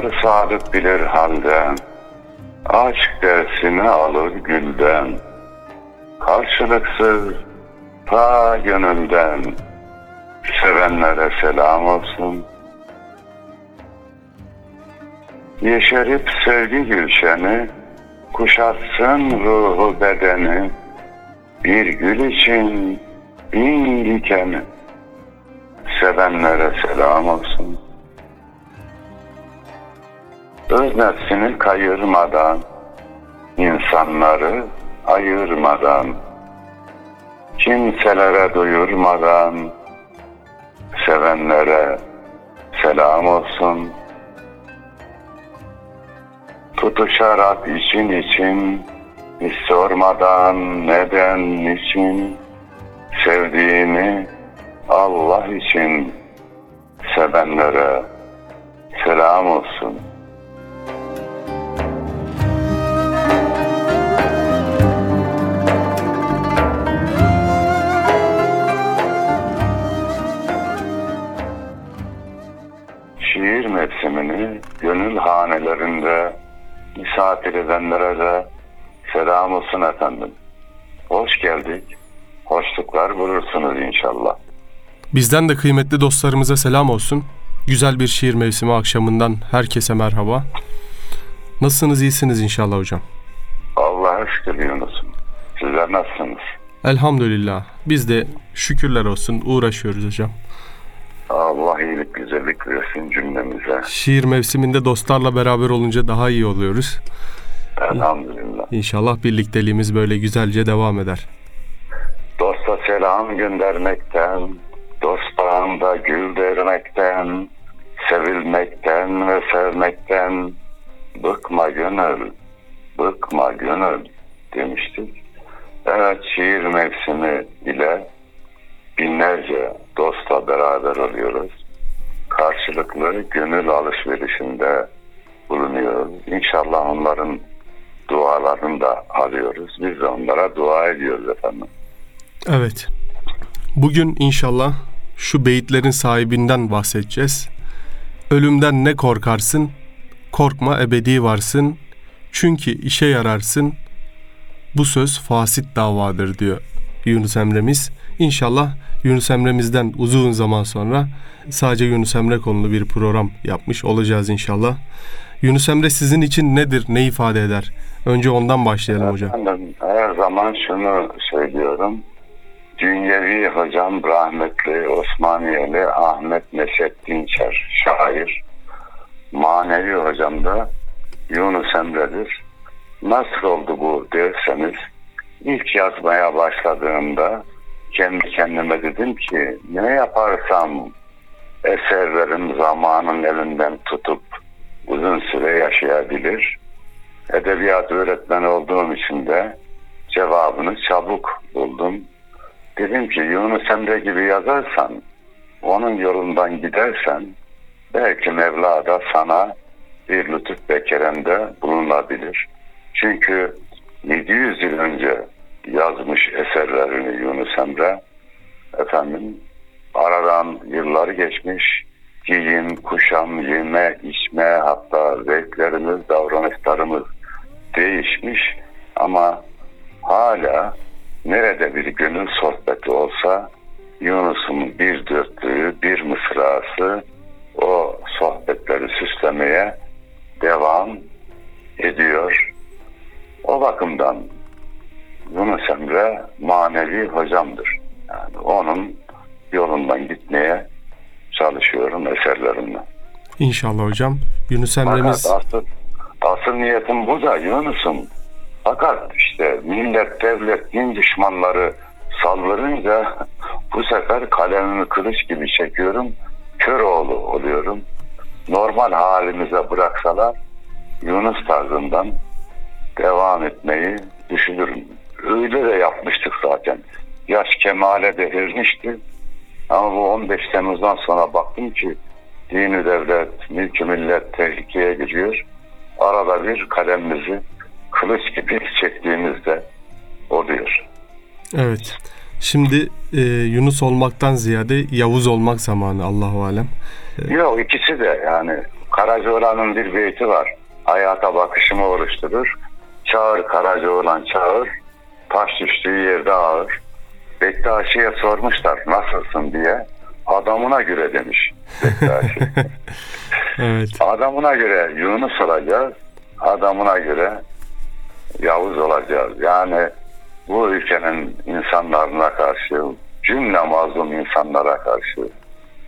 Yar sadık bilir halden, aşk dersini alır gülden, karşılıksız ta gönülden, sevenlere selam olsun. Yeşerip sevgi gülşeni, kuşatsın ruhu bedeni, bir gül için bin dikeni, sevenlere selam olsun. Öz nefsini kayırmadan, insanları ayırmadan, kimselere duyurmadan, sevenlere selam olsun. Tutuşarak için için, hiç sormadan neden için, sevdiğini Allah için sevenlere selam olsun. Hanelerinde misafir edenlere de selam olsun efendim. Hoş geldik. Hoşluklar bulursunuz inşallah. Bizden de kıymetli dostlarımıza selam olsun. Güzel bir şiir mevsimi akşamından herkese merhaba. Nasılsınız, iyisiniz inşallah hocam? Allah'a şükür Yunus'um. Sizler nasılsınız? Elhamdülillah. Biz de şükürler olsun uğraşıyoruz hocam. Allah iyilik güzellik versin cümlemize. Şiir mevsiminde dostlarla beraber olunca daha iyi oluyoruz. Elhamdülillah. İnşallah birlikteliğimiz böyle güzelce devam eder. Dosta selam göndermekten, dostlarında gül dermekten, sevilmekten ve sevmekten bıkma gönül, bıkma gönül demiştik. Evet şiir mevsimi ile binlerce dostla beraber oluyoruz. Karşılıklı gönül alışverişinde bulunuyoruz. İnşallah onların dualarını da alıyoruz. Biz de onlara dua ediyoruz efendim. Evet. Bugün inşallah şu beyitlerin sahibinden bahsedeceğiz. Ölümden ne korkarsın? Korkma ebedi varsın. Çünkü işe yararsın. Bu söz fasit davadır diyor Yunus Emre'miz. İnşallah Yunus Emre'mizden uzun zaman sonra sadece Yunus Emre konulu bir program yapmış olacağız inşallah. Yunus Emre sizin için nedir, ne ifade eder? Önce ondan başlayalım hocam. Efendim, her zaman şunu söylüyorum. Dünyevi hocam rahmetli Osmaniyeli Ahmet Neşet Dinçer şair. Manevi hocam da Yunus Emre'dir. Nasıl oldu bu derseniz ilk yazmaya başladığımda kendi kendime dedim ki ne yaparsam eserlerim zamanın elinden tutup uzun süre yaşayabilir. Edebiyat öğretmeni olduğum için de cevabını çabuk buldum. Dedim ki Yunus Emre gibi yazarsan, onun yolundan gidersen belki Mevla da sana bir lütuf bekerende bulunabilir. Çünkü 700 yıl önce yazmış eserlerini Yunus Emre efendim aradan yıllar geçmiş giyim, kuşam, yeme, içme hatta zevklerimiz, davranışlarımız değişmiş ama hala nerede bir gönül sohbeti olsa Yunus'un bir dörtlüğü, bir mısrası o sohbetleri süslemeye devam ediyor. O bakımdan Yunus Emre manevi hocamdır. Yani onun yolundan gitmeye çalışıyorum eserlerimle. İnşallah hocam. Yunus Fakat Emre'miz asıl, asıl niyetim bu da Yunus'um. Fakat işte millet, devlet, din düşmanları saldırınca bu sefer kalemimi kılıç gibi çekiyorum. Kör oğlu oluyorum. Normal halimize bıraksalar Yunus tarzından devam etmeyi düşünürüm. Öyle de yapmıştık zaten. Yaş kemale de ermişti. Ama bu 15 Temmuz'dan sonra baktım ki dini devlet, mülkü millet tehlikeye giriyor. arada bir kalemimizi kılıç gibi çektiğimizde oluyor. Evet. Şimdi e, Yunus olmaktan ziyade Yavuz olmak zamanı Allahu alem. Yok ikisi de yani Karacaoğlan'ın bir beyti var. Hayata bakışımı oluşturur. Çağır Karacaoğlan çağır. Taş düştüğü yerde ağır. Bektaşi'ye sormuşlar nasılsın diye. Adamına göre demiş Bektaşi. Evet. adamına göre Yunus olacağız. Adamına göre Yavuz olacağız. Yani bu ülkenin insanlarına karşı, cümle mazlum insanlara karşı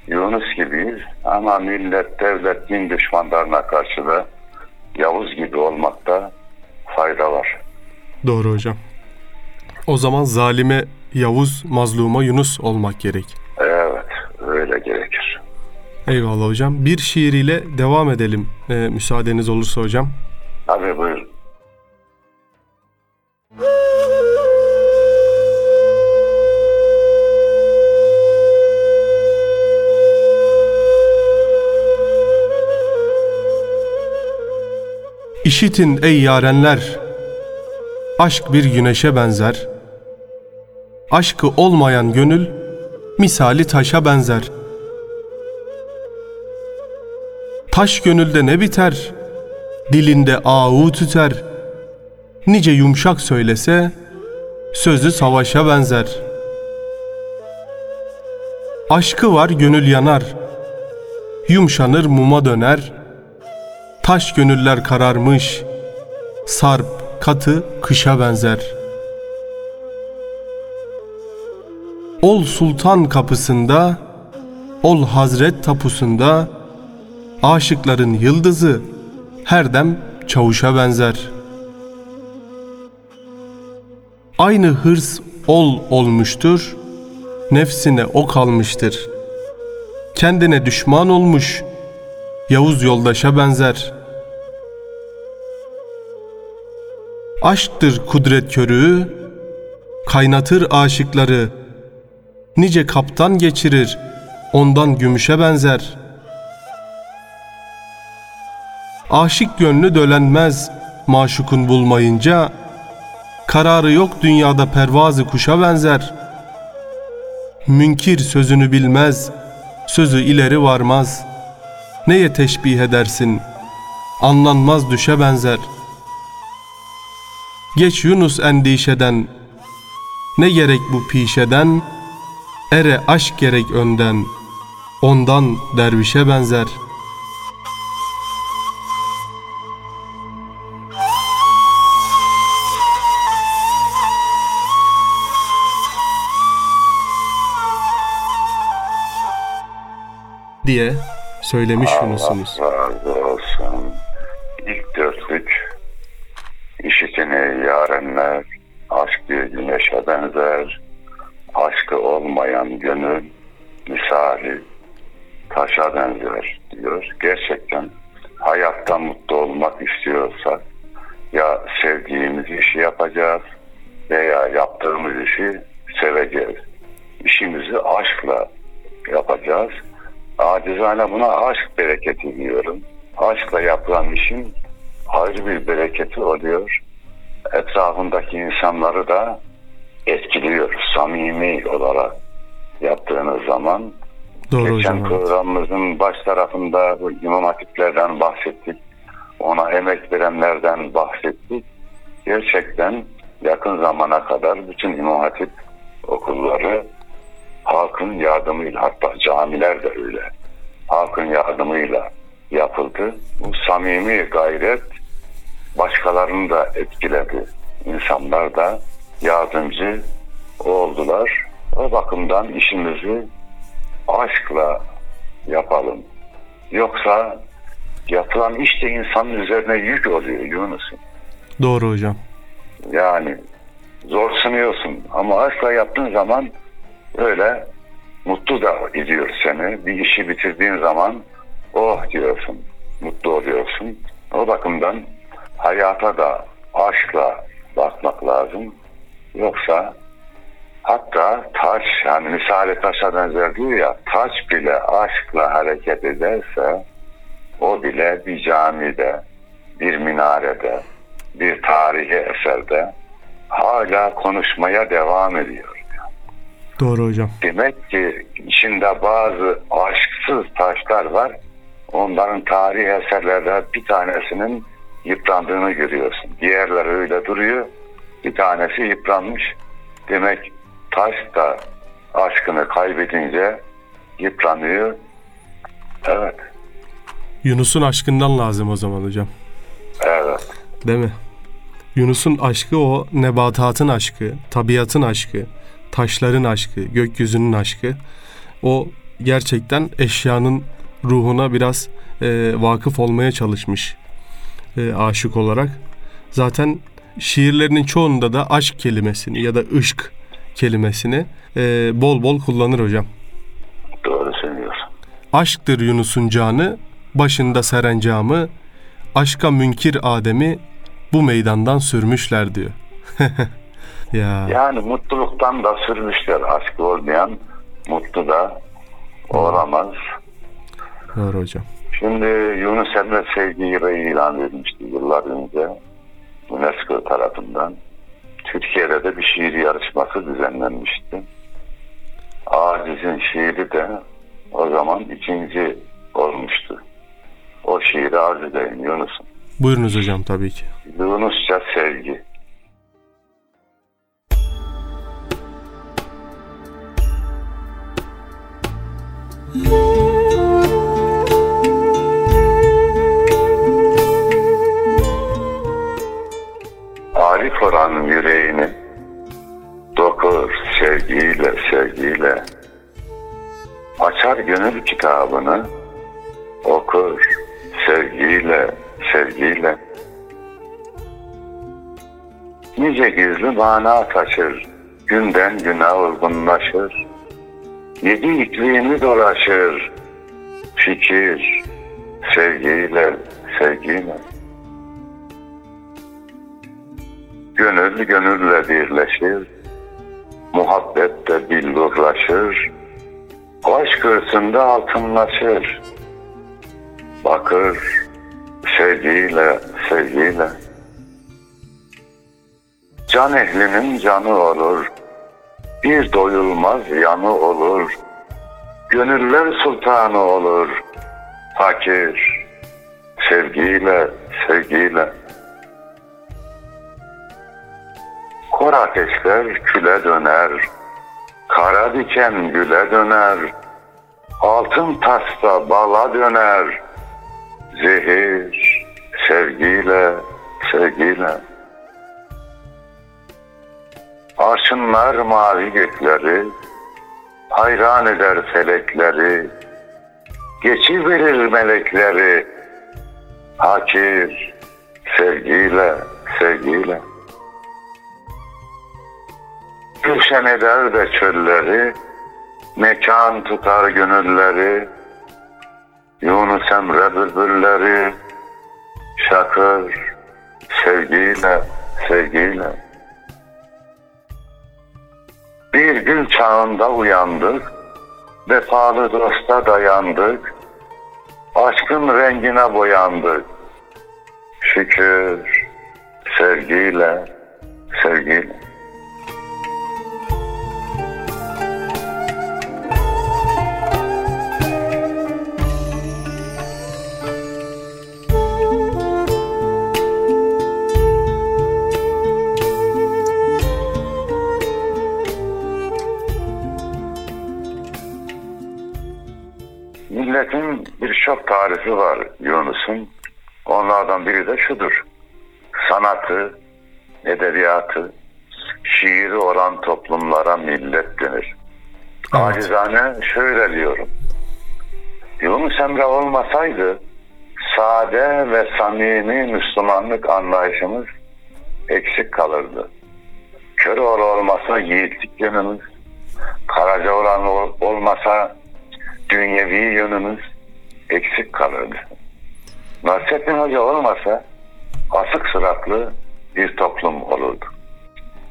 Yunus gibiyiz ama millet, devlet, din düşmanlarına karşı da Yavuz gibi olmakta fayda var. Doğru hocam. O zaman zalime Yavuz, mazluma Yunus olmak gerek. Evet, öyle gerekir. Eyvallah hocam. Bir şiir ile devam edelim e, müsaadeniz olursa hocam. Tabii buyurun. İşitin ey yarenler, aşk bir güneşe benzer. Aşkı olmayan gönül, misali taşa benzer. Taş gönülde ne biter, dilinde ağu tüter. Nice yumuşak söylese, sözü savaşa benzer. Aşkı var gönül yanar, yumşanır muma döner.'' Taş gönüller kararmış, sarp katı kışa benzer. Ol sultan kapısında, ol hazret tapusunda, aşıkların yıldızı her dem çavuşa benzer. Aynı hırs ol olmuştur, nefsine o kalmıştır. Kendine düşman olmuş, Yavuz yoldaşa benzer. Aşktır kudret körüğü, kaynatır aşıkları. Nice kaptan geçirir, ondan gümüşe benzer. Aşık gönlü dölenmez, maşukun bulmayınca, kararı yok dünyada pervazı kuşa benzer. Münkir sözünü bilmez, sözü ileri varmaz.'' Neye teşbih edersin? Anlanmaz düşe benzer. Geç Yunus endişeden, ne gerek bu pişeden? Ere aşk gerek önden, ondan dervişe benzer. diye söylemiş Yunus'umuz. Razı olsun. İlk dörtlük işitini yarenler, aşk bir güneşe benzer, aşkı olmayan gönül misali taşa benzer diyor. Gerçekten hayatta mutlu olmak istiyorsak ya sevdiğimiz işi yapacağız veya yaptığımız işi seveceğiz. İşimizi aşkla yapacağız. Acizane buna aşk bereketi diyorum. Aşkla yapılan işin ayrı bir bereketi oluyor. Etrafındaki insanları da etkiliyor. Samimi olarak yaptığınız zaman. Doğru Geçen hocam. programımızın baş tarafında bu imam hatiplerden bahsettik. Ona emek verenlerden bahsettik. Gerçekten yakın zamana kadar bütün imam hatip okulları halkın yardımıyla hatta camiler de öyle halkın yardımıyla yapıldı. Bu samimi gayret başkalarını da etkiledi. İnsanlar da yardımcı oldular. O bakımdan işimizi aşkla yapalım. Yoksa yapılan iş de insanın üzerine yük oluyor Yunus'un. Doğru hocam. Yani zor sunuyorsun ama aşkla yaptığın zaman öyle mutlu da ediyor seni. Bir işi bitirdiğin zaman oh diyorsun, mutlu oluyorsun. O bakımdan hayata da aşkla bakmak lazım. Yoksa hatta taş yani misale taşa benzer diyor ya taş bile aşkla hareket ederse o bile bir camide bir minarede, bir tarihi eserde hala konuşmaya devam ediyor. Doğru hocam. Demek ki içinde bazı aşksız taşlar var. Onların tarihi eserlerde bir tanesinin yıprandığını görüyorsun. Diğerleri öyle duruyor. Bir tanesi yıpranmış. Demek taş da aşkını kaybedince yıpranıyor. Evet, Yunus'un aşkından lazım o zaman hocam. evet. Değil mi? Yunus'un aşkı o nebatatın aşkı, tabiatın aşkı, taşların aşkı, gökyüzünün aşkı. O gerçekten eşyanın ruhuna biraz e, vakıf olmaya çalışmış e, aşık olarak. Zaten şiirlerinin çoğunda da aşk kelimesini ya da ışk kelimesini e, bol bol kullanır hocam. Doğru söylüyorsun. Aşktır Yunus'un canı, başında serencamı, aşka münkir Adem'i bu meydandan sürmüşler diyor. ya Yani mutluluktan da sürmüşler. Aşkı olmayan mutlu da olamaz. doğru hocam. Şimdi Yunus Emre Sevgi Yılı ilan edilmişti yıllar önce UNESCO tarafından. Türkiye'de de bir şiir yarışması düzenlenmişti. Aciz'in şiiri de o zaman ikinci olmuştu. O şiiri arz edeyim Yunus'un. Buyurunuz hocam tabii ki. Yunusça sevgi. Arif olan yüreğini dokur sevgiyle sevgiyle açar gönül kitabını okur sevgiyle sevgiyle Nice gizli mana taşır, günden güne olgunlaşır. Yedi ikliğini dolaşır, fikir, sevgiyle, sevgiyle. Gönül gönülle birleşir, muhabbette billurlaşır. Aşk hırsında altınlaşır. Bakır, sevgiyle, sevgiyle. Can ehlinin canı olur, bir doyulmaz yanı olur. Gönüller sultanı olur, fakir, sevgiyle, sevgiyle. Kor ateşler küle döner, kara diken güle döner. Altın tasta bala döner, zehir, sevgiyle, sevgiyle. Arşınlar mavi gökleri, hayran eder felekleri, geçiverir melekleri, hakir, sevgiyle, sevgiyle. Gülşen eder de çölleri, mekan tutar gönülleri, Yunus Emre bülbülleri, şakır, sevgiyle, sevgiyle. Bir gün çağında uyandık, vefalı dosta dayandık, aşkın rengine boyandık. Şükür, sevgiyle, sevgiyle. Tarifi var Yunus'un. Onlardan biri de şudur. Sanatı, edebiyatı, şiiri olan toplumlara millet denir. Evet. Acizane şöyle diyorum. Yunus Emre olmasaydı sade ve samimi Müslümanlık anlayışımız eksik kalırdı. Köroğlu olmasa yiğitlik yönümüz, Karacaoğlan ol- olmasa dünyevi yönümüz eksik kalırdı. Nasrettin Hoca olmasa asık sıratlı bir toplum olurdu.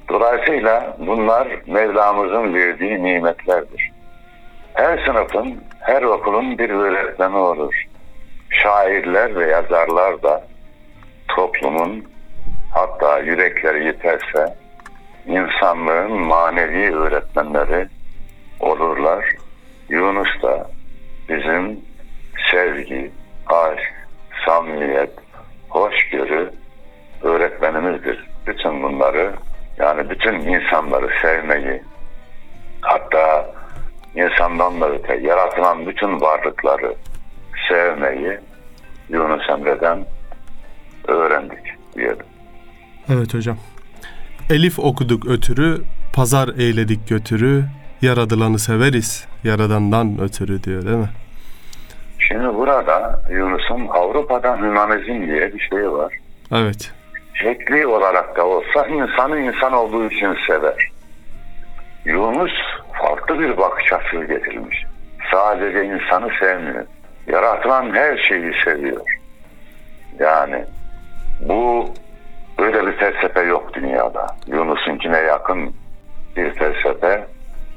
Dolayısıyla bunlar Mevlamızın verdiği nimetlerdir. Her sınıfın, her okulun bir öğretmeni olur. Şairler ve yazarlar da ruhun hatta yürekleri yeterse insanlığın manevi öğretmenleri olurlar. Yunus da bizim sevgi, aşk, samimiyet, hoşgörü öğretmenimizdir. Bütün bunları yani bütün insanları sevmeyi hatta insandan da öte yaratılan bütün varlıkları sevmeyi Yunus Emre'den öğrendik diyelim. Evet hocam. Elif okuduk ötürü, pazar eyledik götürü, yaradılanı severiz, yaradandan ötürü diyor değil mi? Şimdi burada Yunus'un Avrupa'da hümanizm diye bir şey var. Evet. Şekli olarak da olsa insanı insan olduğu için sever. Yunus farklı bir bakış açısı getirmiş. Sadece insanı sevmiyor. Yaratılan her şeyi seviyor. Yani bu böyle bir felsefe yok dünyada. Yunus'unkine yakın bir felsefe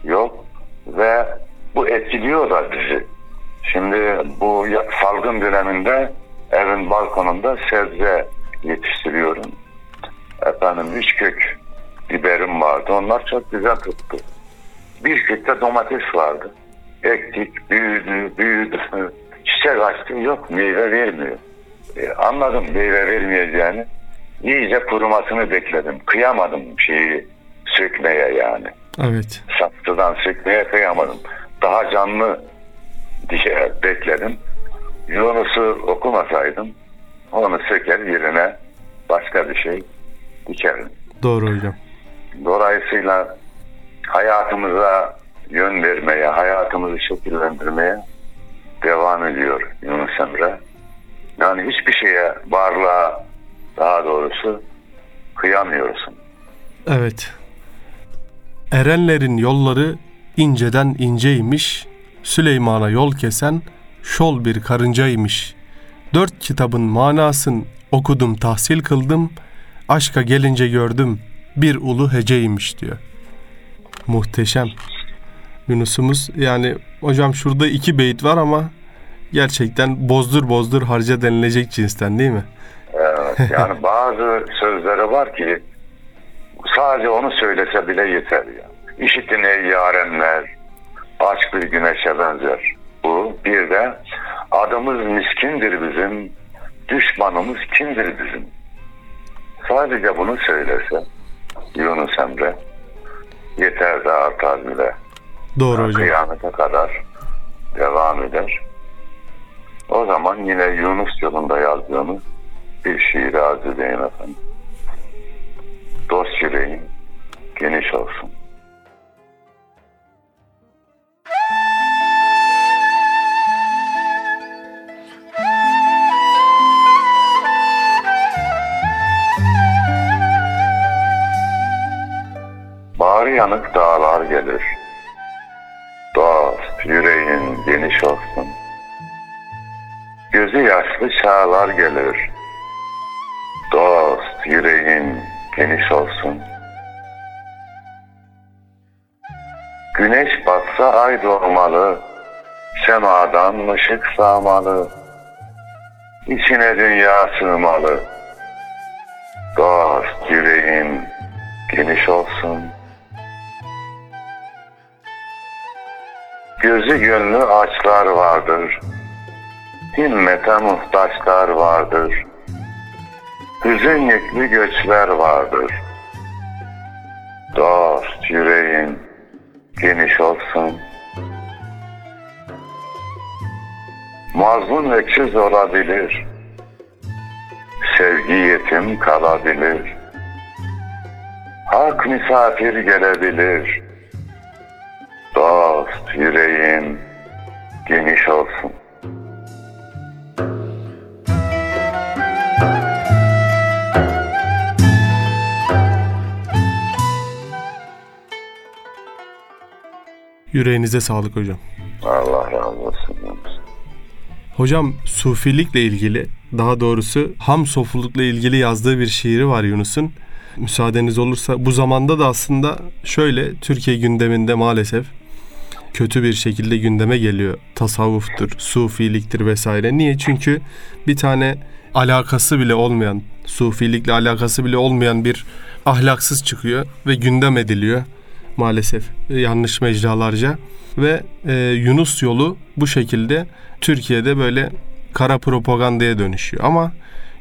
yok ve bu etkiliyor da bizi. Şimdi bu salgın döneminde evin balkonunda sebze yetiştiriyorum. Efendim üç kök biberim vardı. Onlar çok güzel tuttu. Bir kök de domates vardı. Ektik, büyüdü, büyüdü. Çiçek açtı, yok meyve vermiyor. E, anladım meyve vermeyeceğini. İyice kurumasını bekledim. Kıyamadım şeyi sökmeye yani. Evet. Saksıdan sökmeye kıyamadım. Daha canlı diye bekledim. Yunus'u okumasaydım onu söker yerine başka bir şey dikerim. Doğru hocam. Dolayısıyla hayatımıza yön vermeye, hayatımızı şekillendirmeye devam ediyor Yunus Emre. Yani hiçbir şeye, varlığa daha doğrusu kıyamıyorsun. Evet. Erenlerin yolları inceden inceymiş, Süleyman'a yol kesen şol bir karıncaymış. Dört kitabın manasın okudum tahsil kıldım, aşka gelince gördüm bir ulu heceymiş diyor. Muhteşem. Yunus'umuz yani hocam şurada iki beyit var ama gerçekten bozdur bozdur harca denilecek cinsten değil mi? Evet, yani bazı sözleri var ki sadece onu söylese bile yeter ya. İşitin ey yarenler, aşk bir güneşe benzer. Bu bir de adımız miskindir bizim, düşmanımız kimdir bizim. Sadece bunu söylese Yunus Emre yeter de artar bile. Doğru hocam. Kıyamete kadar devam eder. O zaman yine Yunus yolunda yazdığımız bir şiiri arz edeyim efendim. Dost yüreğin geniş olsun. Yaşlı çağlar gelir. Dost yüreğin geniş olsun. Güneş batsa ay doğmalı. Semadan ışık sağmalı. İçine dünya sığmalı. Dost yüreğin geniş olsun. Gözü gönlü açlar vardır. Himmete muhtaçlar vardır. Hüzün yüklü göçler vardır. Dost yüreğin geniş olsun. Mazlum öküz olabilir. Sevgi yetim kalabilir. Hak misafir gelebilir. Dost yüreğin geniş olsun. Yüreğinize sağlık hocam. Allah razı olsun. Hocam sufilikle ilgili daha doğrusu ham sofulukla ilgili yazdığı bir şiiri var Yunus'un. Müsaadeniz olursa bu zamanda da aslında şöyle Türkiye gündeminde maalesef kötü bir şekilde gündeme geliyor. Tasavvuftur, sufiliktir vesaire. Niye? Çünkü bir tane alakası bile olmayan, sufilikle alakası bile olmayan bir ahlaksız çıkıyor ve gündem ediliyor maalesef e, yanlış mecralarca. Ve e, Yunus yolu bu şekilde Türkiye'de böyle kara propagandaya dönüşüyor. Ama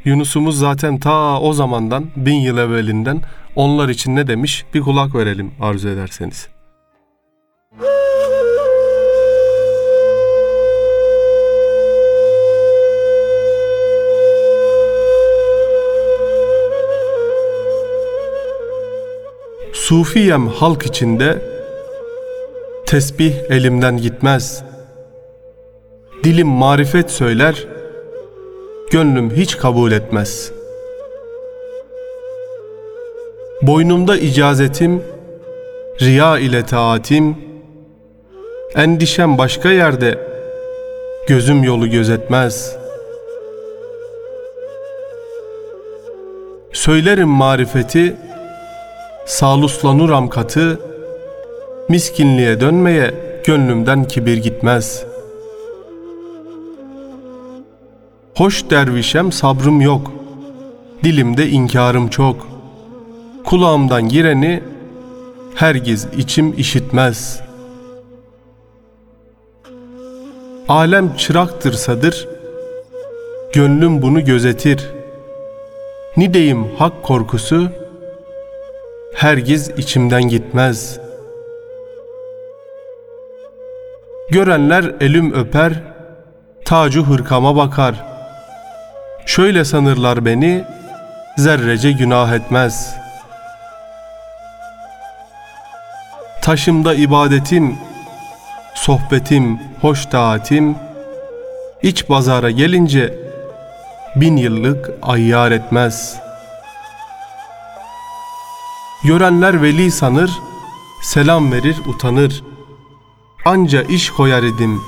Yunus'umuz zaten ta o zamandan bin yıl evvelinden onlar için ne demiş? Bir kulak verelim arzu ederseniz. Sufiyem halk içinde tesbih elimden gitmez. Dilim marifet söyler, gönlüm hiç kabul etmez. Boynumda icazetim, riya ile taatim, endişem başka yerde, gözüm yolu gözetmez. Söylerim marifeti, Saluslanıram katı, miskinliğe dönmeye gönlümden kibir gitmez. Hoş dervişem sabrım yok, dilimde inkarım çok. Kulağımdan gireni hergiz içim işitmez. Alem çıraktırsadır, gönlüm bunu gözetir. Nideyim hak korkusu, hergiz içimden gitmez. Görenler elim öper, tacu hırkama bakar. Şöyle sanırlar beni, zerrece günah etmez. Taşımda ibadetim, sohbetim, hoş taatim, iç pazara gelince bin yıllık ayyar etmez.'' Görenler veli sanır, selam verir utanır. Anca iş koyar idim,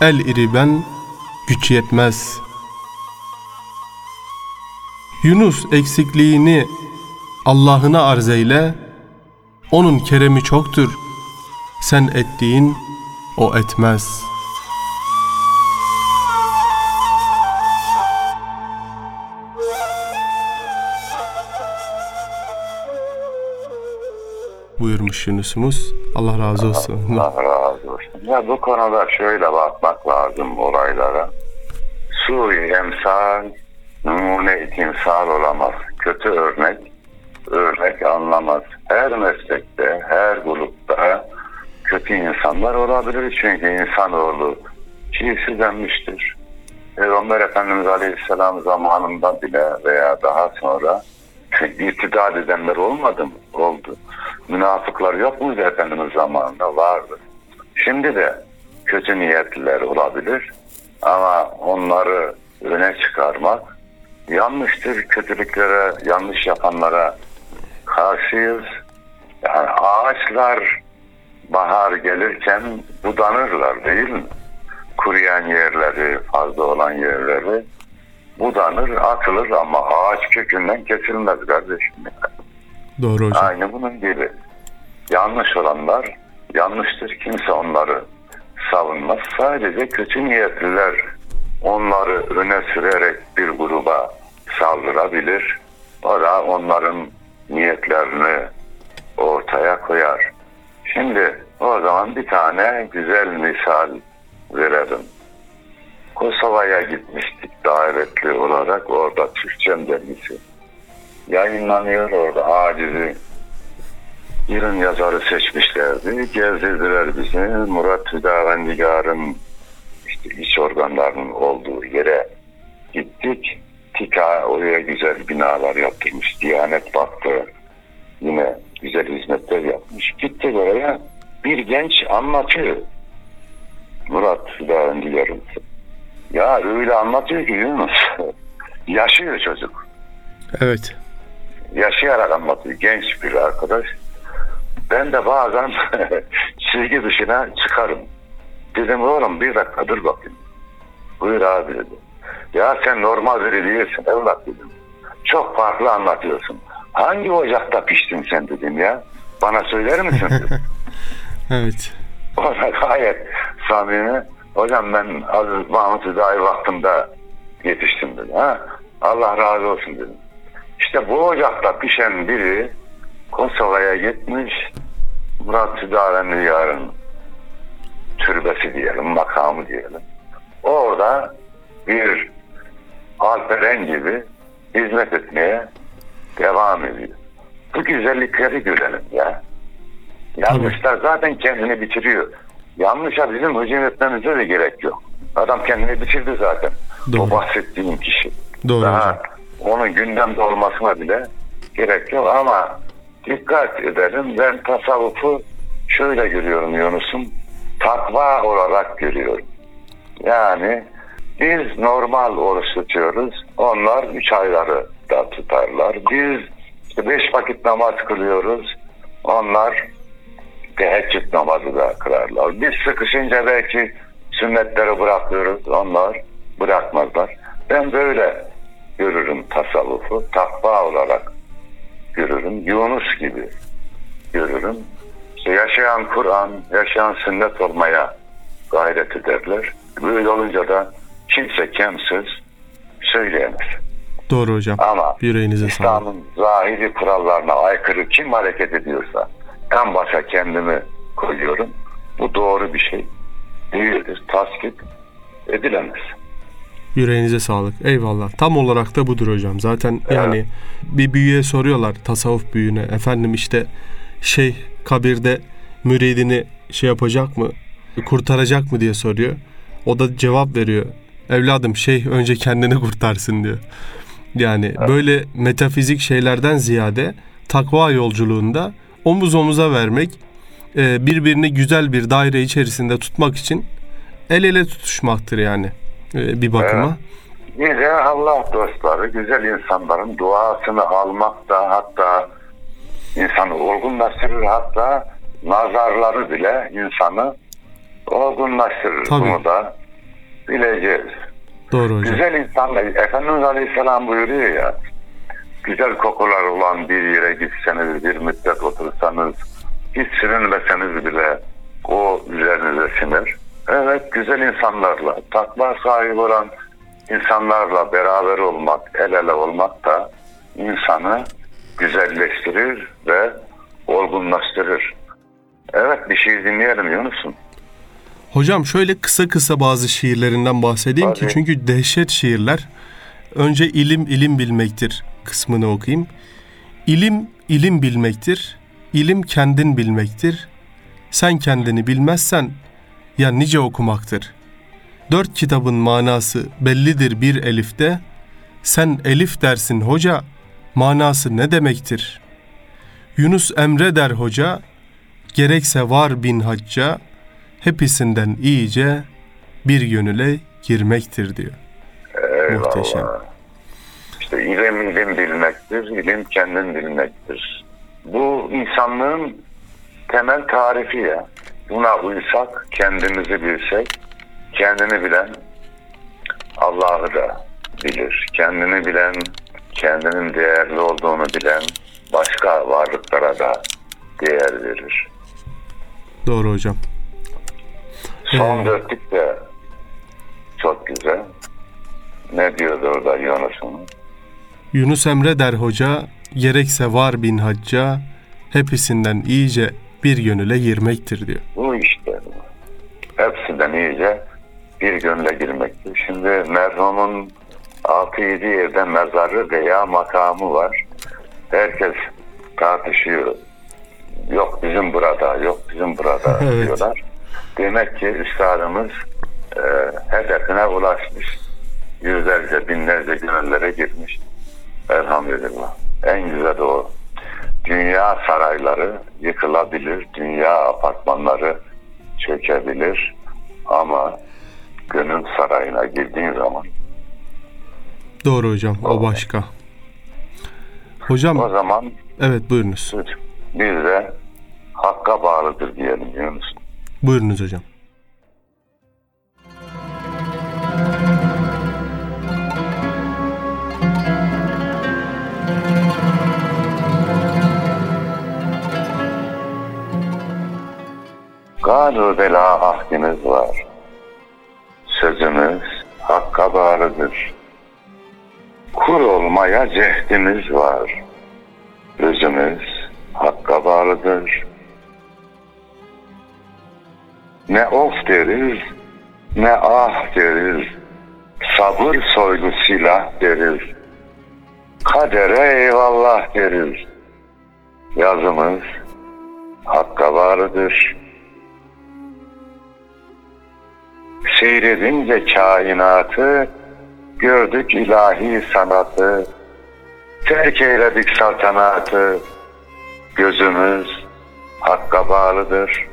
el iri ben, güç yetmez. Yunus eksikliğini Allah'ına arz eyle, onun keremi çoktur, sen ettiğin o etmez.'' Buyurmuş Yunus'umuz. Allah razı olsun. Allah razı olsun. Ya bu konuda şöyle bakmak lazım olaylara. Suri emsal, numune timsal olamaz. Kötü örnek, örnek anlamaz. Her meslekte, her grupta kötü insanlar olabilir. Çünkü insanoğlu çiğsizlenmiştir. Peygamber Efendimiz Aleyhisselam zamanında bile veya daha sonra irtidad edenler olmadı mı? Oldu. Münafıklar yok muydu Efendimiz zamanında? Vardı. Şimdi de kötü niyetliler olabilir ama onları öne çıkarmak yanlıştır. Kötülüklere, yanlış yapanlara karşıyız. Yani ağaçlar bahar gelirken budanırlar değil mi? Kuruyan yerleri, fazla olan yerleri budanır, atılır ama ağaç kökünden kesilmez kardeşim. Doğru hocam. Aynı bunun gibi. Yanlış olanlar yanlıştır. Kimse onları savunmaz. Sadece kötü niyetliler onları öne sürerek bir gruba saldırabilir. O da onların niyetlerini ortaya koyar. Şimdi o zaman bir tane güzel misal verelim. Kosova'ya gitmiştik davetli olarak. Orada Türkçem dergisi yayınlanıyor orada acizi yılın yazarı seçmişlerdi. Gezdirdiler bizi. Murat Hüdavendigar'ın işte iç organlarının olduğu yere gittik. TİKA oraya güzel binalar yaptırmış. Diyanet Vakfı yine güzel hizmetler yapmış. Gittik oraya bir genç anlatıyor. Murat Hüdavendigar'ın. Ya öyle anlatıyor ki Yunus. Yaşıyor çocuk Evet. Yaşayarak anlatıyor genç bir arkadaş. Ben de bazen çizgi dışına çıkarım. Dedim oğlum bir dakika dur bakayım. Buyur abi dedi. Ya sen normal biri değilsin evlat dedim. Çok farklı anlatıyorsun. Hangi ocakta piştin sen dedim ya. Bana söyler misin dedim. Evet. O da gayet samimi. Hocam ben Aziz Mahmut Hüdayi vaktinde yetiştim dedi. Ha? Allah razı olsun dedim. İşte bu ocakta pişen biri Kosova'ya gitmiş. Murat Südarenli yarın türbesi diyelim, makamı diyelim. Orada bir alperen gibi hizmet etmeye devam ediyor. Bu güzellikleri görelim ya. Yanlışlar zaten kendini bitiriyor. Yanlışa bizim hücum etmemize de gerek yok. Adam kendini bitirdi zaten. Doğru. O bahsettiğim kişi. Doğru Daha hocam. Onun gündemde olmasına bile gerek yok ama dikkat edelim. Ben tasavvufu şöyle görüyorum Yunus'um. Takva olarak görüyorum. Yani biz normal oruç tutuyoruz. Onlar üç ayları da tutarlar. Biz beş vakit namaz kılıyoruz. Onlar teheccüd namazı da kılarlar. Biz sıkışınca belki sünnetleri bırakıyoruz. Onlar bırakmazlar. Ben böyle görürüm tasavvufu. Takva olarak görürüm. Yunus gibi görürüm. İşte yaşayan Kur'an, yaşayan sünnet olmaya gayret ederler. Böyle olunca da kimse kemsiz söyleyemez. Doğru hocam. Ama Yüreğinize. İslam'ın zahiri kurallarına aykırı kim hareket ediyorsa en başa kendimi koyuyorum. Bu doğru bir şey değildir. Tasvip edilemez. Yüreğinize sağlık. Eyvallah. Tam olarak da budur hocam. Zaten yani bir büyüye soruyorlar tasavvuf büyüğüne. Efendim işte şey kabirde müridini şey yapacak mı? Kurtaracak mı diye soruyor. O da cevap veriyor. Evladım şey önce kendini kurtarsın diyor. Yani böyle metafizik şeylerden ziyade takva yolculuğunda omuz omuza vermek, e, birbirini güzel bir daire içerisinde tutmak için el ele tutuşmaktır yani bir bakıma. Bir de Allah dostları, güzel insanların duasını almak da hatta insanı olgunlaştırır. Hatta nazarları bile insanı olgunlaştırır. Tabii. Bunu da bileceğiz. Doğru hocam. Güzel insanlar, Efendimiz Aleyhisselam buyuruyor ya, güzel kokular olan bir yere gitseniz, bir müddet otursanız, hiç sürünmeseniz bile o üzerinize siner. Evet, güzel insanlarla, takva sahibi olan insanlarla beraber olmak, el ele olmak da insanı güzelleştirir ve olgunlaştırır. Evet, bir şey dinleyelim Yunus'um. Hocam şöyle kısa kısa bazı şiirlerinden bahsedeyim ki Tabii. çünkü dehşet şiirler. Önce ilim ilim bilmektir kısmını okuyayım. İlim ilim bilmektir. İlim kendin bilmektir. Sen kendini bilmezsen ya nice okumaktır. Dört kitabın manası bellidir bir elifte. Sen elif dersin hoca, manası ne demektir? Yunus Emre der hoca, gerekse var bin hacca, hepsinden iyice bir gönüle girmektir diyor. Muhteşem. İşte ilim ilim bilmektir, ilim kendin bilmektir. Bu insanlığın temel tarifi ya. Buna uysak, kendimizi bilsek, kendini bilen Allah'ı da bilir. Kendini bilen, kendinin değerli olduğunu bilen başka varlıklara da değer verir. Doğru hocam. Son Ee, dörtlük de çok güzel. Ne diyordu orada Yunus'un? Yunus Emre der hoca, gerekse var bin hacca, hepsinden iyice bir gönüle girmektir diyor. Bu işte. Hepsinden iyice bir gönle girmektir. Şimdi merhumun 6-7 yerde mezarı veya makamı var. Herkes tartışıyor. Yok bizim burada, yok bizim burada Evet. diyorlar. Demek ki üstadımız e, hedefine ulaşmış. Yüzlerce, binlerce gönüllere girmiş. Elhamdülillah. En güzel o. Dünya sarayları yıkılabilir, dünya apartmanları çökebilir ama gönül sarayına girdiğin zaman Doğru hocam, o başka. o Hocam, zaman evet buyurunuz. biz de hakka bağlıdır diyelim Yunus. Buyurunuz hocam. Galu bela ahdimiz var. Sözümüz hakka bağlıdır. Kur olmaya cehdimiz var. Özümüz hakka bağlıdır. Ne of deriz, ne ah deriz. Sabır soylu silah deriz. Kadere eyvallah deriz. Yazımız hakka bağlıdır. Seyredince kainatı, gördük ilahi sanatı, terk eyledik saltanatı, gözümüz hakka bağlıdır.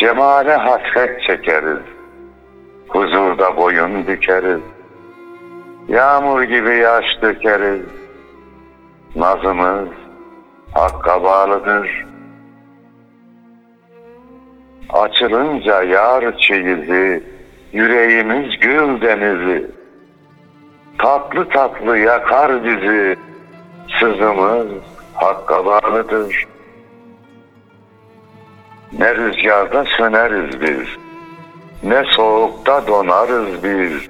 Cemale hasret çekeriz, huzurda boyun bükeriz, yağmur gibi yaş dökeriz, nazımız hakka bağlıdır. Açılınca yar çeyizi, yüreğimiz gül denizi. Tatlı tatlı yakar bizi, sızımız hakka bağlıdır. Ne rüzgarda söneriz biz, ne soğukta donarız biz.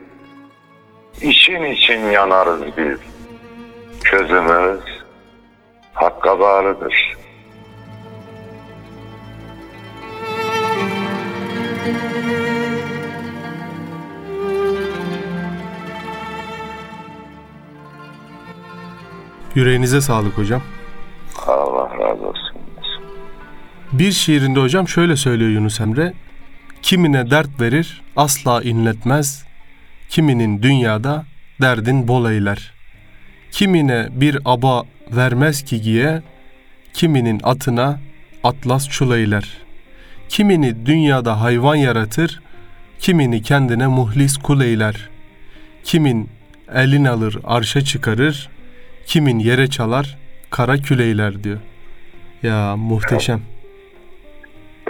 İçin için yanarız biz, közümüz hakka bağlıdır. Yüreğinize sağlık hocam. Allah razı olsun. Bir şiirinde hocam şöyle söylüyor Yunus Emre. Kimine dert verir asla inletmez. Kiminin dünyada derdin bol eyler. Kimine bir aba vermez ki giye. Kiminin atına atlas çul eyler. Kimini dünyada hayvan yaratır. Kimini kendine muhlis kul eyler. Kimin elin alır arşa çıkarır. Kimin yere çalar kara küleyler diyor. Ya muhteşem.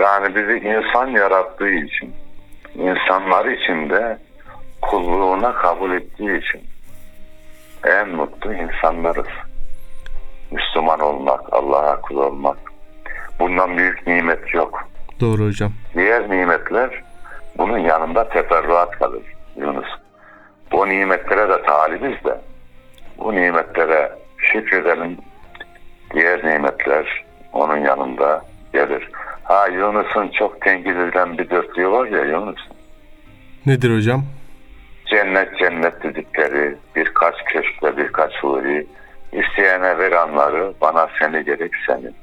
Yani bizi insan yarattığı için, insanlar için de kulluğuna kabul ettiği için en mutlu insanlarız. Müslüman olmak, Allah'a kul olmak. Bundan büyük nimet yok. Doğru hocam. Diğer nimetler bunun yanında teferruat kalır Yunus. Bu nimetlere de talibiz de bu nimetlere şükredelim. Diğer nimetler onun yanında gelir. Ha Yunus'un çok tenkit edilen bir dörtlüğü var ya Yunus. Nedir hocam? Cennet cennet dedikleri birkaç köşkle birkaç huri isteyene veranları bana seni gerek senin.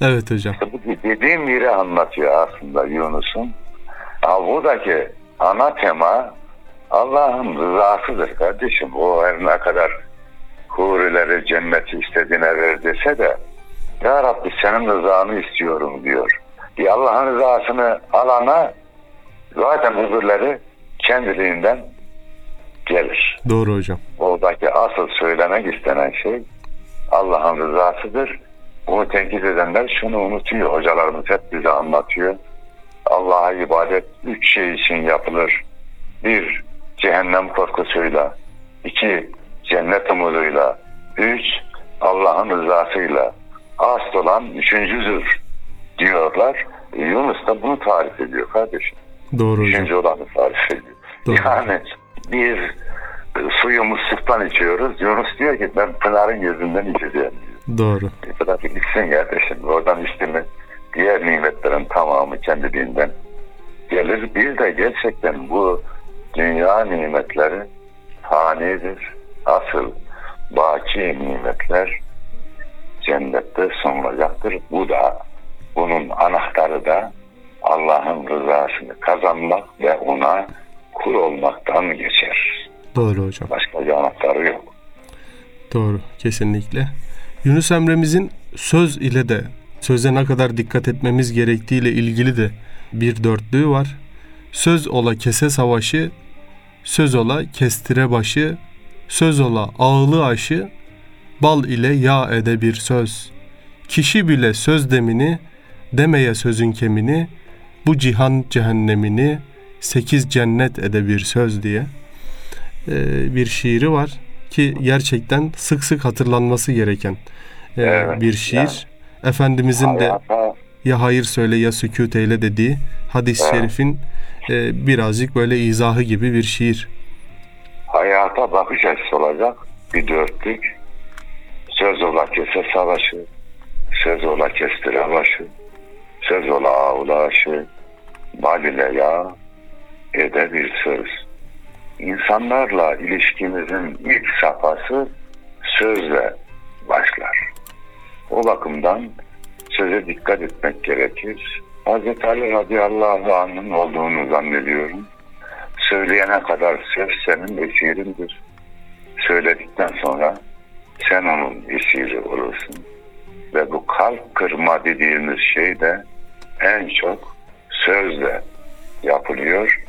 Evet hocam. İşte bu dediğim yeri anlatıyor aslında Yunus'un. Ha, buradaki ana tema Allah'ın rızasıdır kardeşim. O her ne kadar hurileri cenneti istediğine ver dese de Ya Rabbi senin rızanı istiyorum diyor. Bir Allah'ın rızasını alana zaten huzurları kendiliğinden gelir. Doğru hocam. Oradaki asıl söylemek istenen şey Allah'ın rızasıdır. Bunu tenkit edenler şunu unutuyor. Hocalarımız hep bize anlatıyor. Allah'a ibadet üç şey için yapılır. Bir, cehennem korkusuyla. iki cennet umuduyla. Üç, Allah'ın rızasıyla. Asıl olan üçüncüdür diyorlar. Yunus da bunu tarif ediyor kardeşim. Doğru. Üçüncü olanı tarif ediyor. Doğru. Yani bir e, suyu musluktan içiyoruz. Yunus diyor ki ben Pınar'ın gözünden içeceğim diyor. Doğru. E, Pınar içsin kardeşim. Oradan içti diğer nimetlerin tamamı kendiliğinden gelir. Bir de gerçekten bu dünya nimetleri fanidir. Asıl baki nimetler cennette sunulacaktır. Bu da bunun anahtarı da Allah'ın rızasını kazanmak ve ona kul olmaktan geçer. Doğru hocam. Başka bir anahtarı yok. Doğru. Kesinlikle. Yunus Emre'mizin söz ile de söze ne kadar dikkat etmemiz gerektiğiyle ilgili de bir dörtlüğü var. Söz ola kese savaşı, söz ola kestire başı, söz ola ağlı aşı, bal ile yağ ede bir söz. Kişi bile söz demini, demeye sözün kemini, bu cihan cehennemini, sekiz cennet ede bir söz diye e, bir şiiri var ki gerçekten sık sık hatırlanması gereken e, Evet, bir şiir. yani. Efendimizin de ya hayır söyle ya sükut eyle dediği hadis-i şerifin e, birazcık böyle izahı gibi bir şiir. Hayata bakış açısı olacak bir dörtlük. Söz ola kese savaşı, söz ola kestire başı, söz ola ağulaşı, bal ile yağ, ede bir söz. İnsanlarla ilişkimizin ilk safhası sözle başlar. O bakımdan söze dikkat etmek gerekir. Hz. Ali radıyallahu anh'ın olduğunu zannediyorum. Söyleyene kadar söz senin esirindir. Söyledikten sonra sen onun esiri olursun. Ve bu kalp kırma dediğimiz şey de en çok sözle yapılıyor.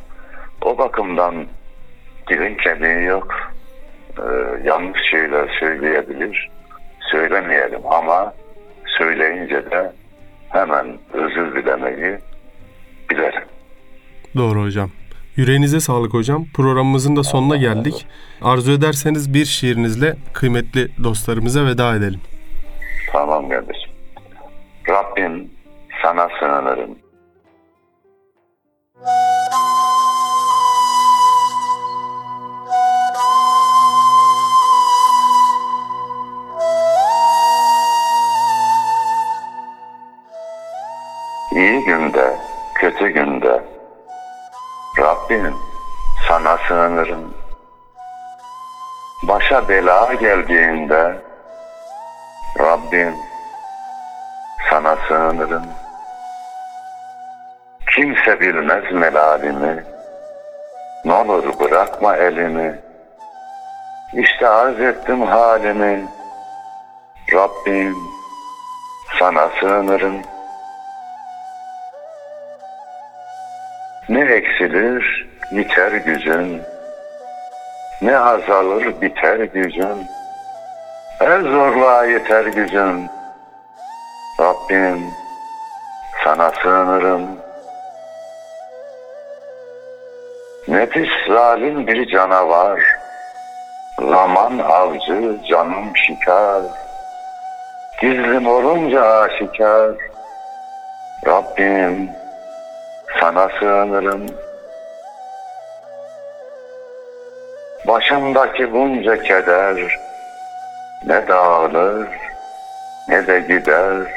O bakımdan dilin kemiği yok. Ee, yanlış şeyler söyleyebilir. Söylemeyelim ama söyleyince de hemen özür dilemeyi bilelim. Doğru hocam. Yüreğinize sağlık hocam. Programımızın da sonuna geldik. Arzu ederseniz bir şiirinizle kıymetli dostlarımıza veda edelim. Tamam kardeşim. Rabbim sana sığınırım. İyi günde, kötü günde Rabbim sana sığınırım. Başa bela geldiğinde Rabbim sana sığınırım. Kimse bilmez melalimi. Ne olur bırakma elimi. İşte arz ettim halimi. Rabbim sana sığınırım. Ne eksilir biter gücün. Ne azalır biter gücün. Her zorluğa yeter gücün. Rabbim sana sığınırım. Nefis zalim bir canavar. Zaman avcı canım şikar. Gizlim olunca aşikar. Rabbim sana sığınırım. Başımdaki bunca keder ne dağılır ne de gider.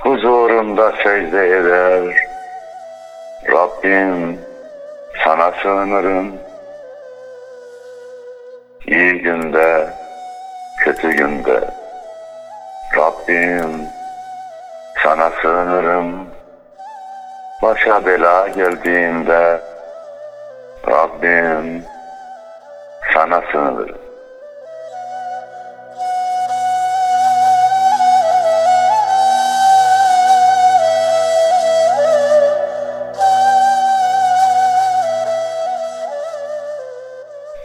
Huzurunda secde eder. Rabbim sana sığınırım. İyi günde, kötü günde. Rabbim sana sığınırım. Başa bela geldiğinde Rabbim sana sığınırım.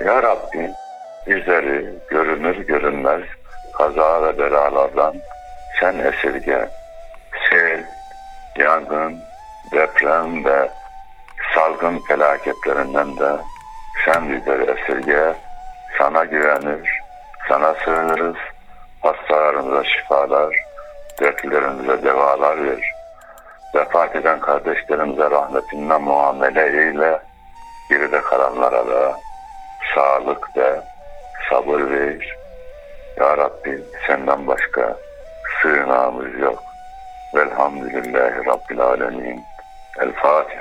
Ya Rabbi bizleri görünür görünmez kaza ve belalardan sen esirge. Felaketlerinden de sen bizleri esirge. Sana güvenir, sana sığınırız. Hastalarımıza şifalar, dertlerimize devalar ver. Vefat eden kardeşlerimize rahmetinle muamele eyle. Geride kalanlara da sağlık ve sabır ver. Ya Rabbi senden başka sığınağımız yok. Velhamdülillahi Rabbil Alemin. El Fatiha.